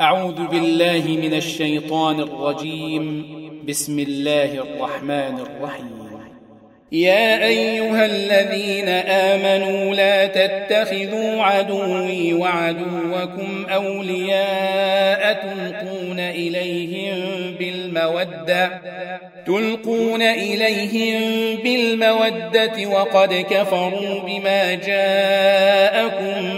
أعوذ بالله من الشيطان الرجيم. بسم الله الرحمن الرحيم. يا أيها الذين آمنوا لا تتخذوا عدوي وعدوكم أولياء تلقون إليهم بالمودة تلقون إليهم بالمودة وقد كفروا بما جاءكم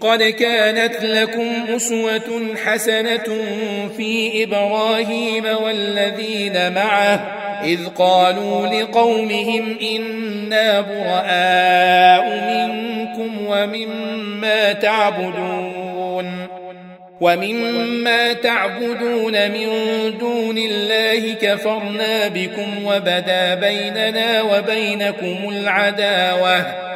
قد كانت لكم أسوة حسنة في إبراهيم والذين معه إذ قالوا لقومهم إنا براء منكم ومما تعبدون ومما تعبدون من دون الله كفرنا بكم وبدا بيننا وبينكم العداوة.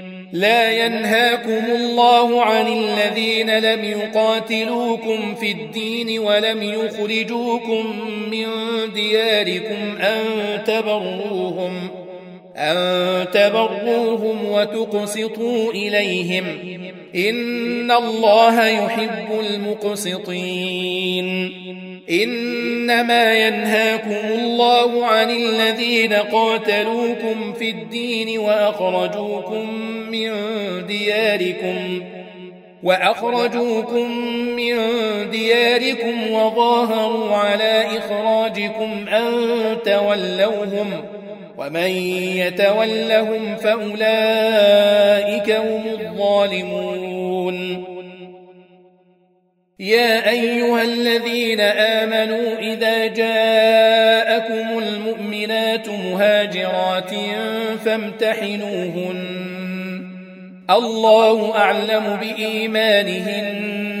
لا ينهاكم الله عن الذين لم يقاتلوكم في الدين ولم يخرجوكم من دياركم أن تبروهم أن تبروهم وتقسطوا إليهم. إن الله يحب المقسطين إنما ينهاكم الله عن الذين قاتلوكم في الدين وأخرجوكم من دياركم وأخرجوكم من دياركم وظاهروا على إخراجكم أن تولوهم ومن يتولهم فأولئك هم الظالمون. يا أيها الذين آمنوا إذا جاءكم المؤمنات مهاجرات فامتحنوهن. الله أعلم بإيمانهن.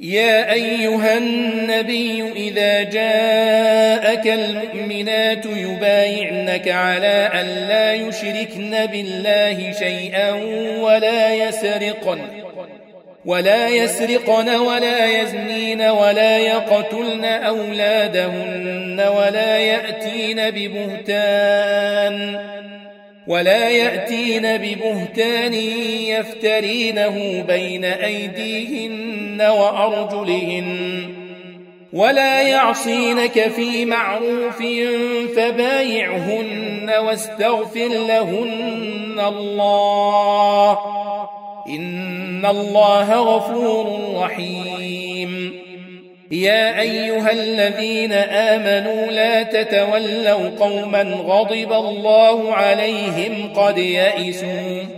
يا أيها النبي إذا جاءك المؤمنات يبايعنك على أن لا يشركن بالله شيئا ولا يسرقن ولا يسرقن ولا يزنين ولا يقتلن أولادهن ولا يأتين ببهتان ولا يأتين ببهتان يفترينه بين أيديهن وأرجلهن ولا يعصينك في معروف فبايعهن واستغفر لهن الله. إن الله غفور رحيم. يا أيها الذين آمنوا لا تتولوا قوما غضب الله عليهم قد يئسوا.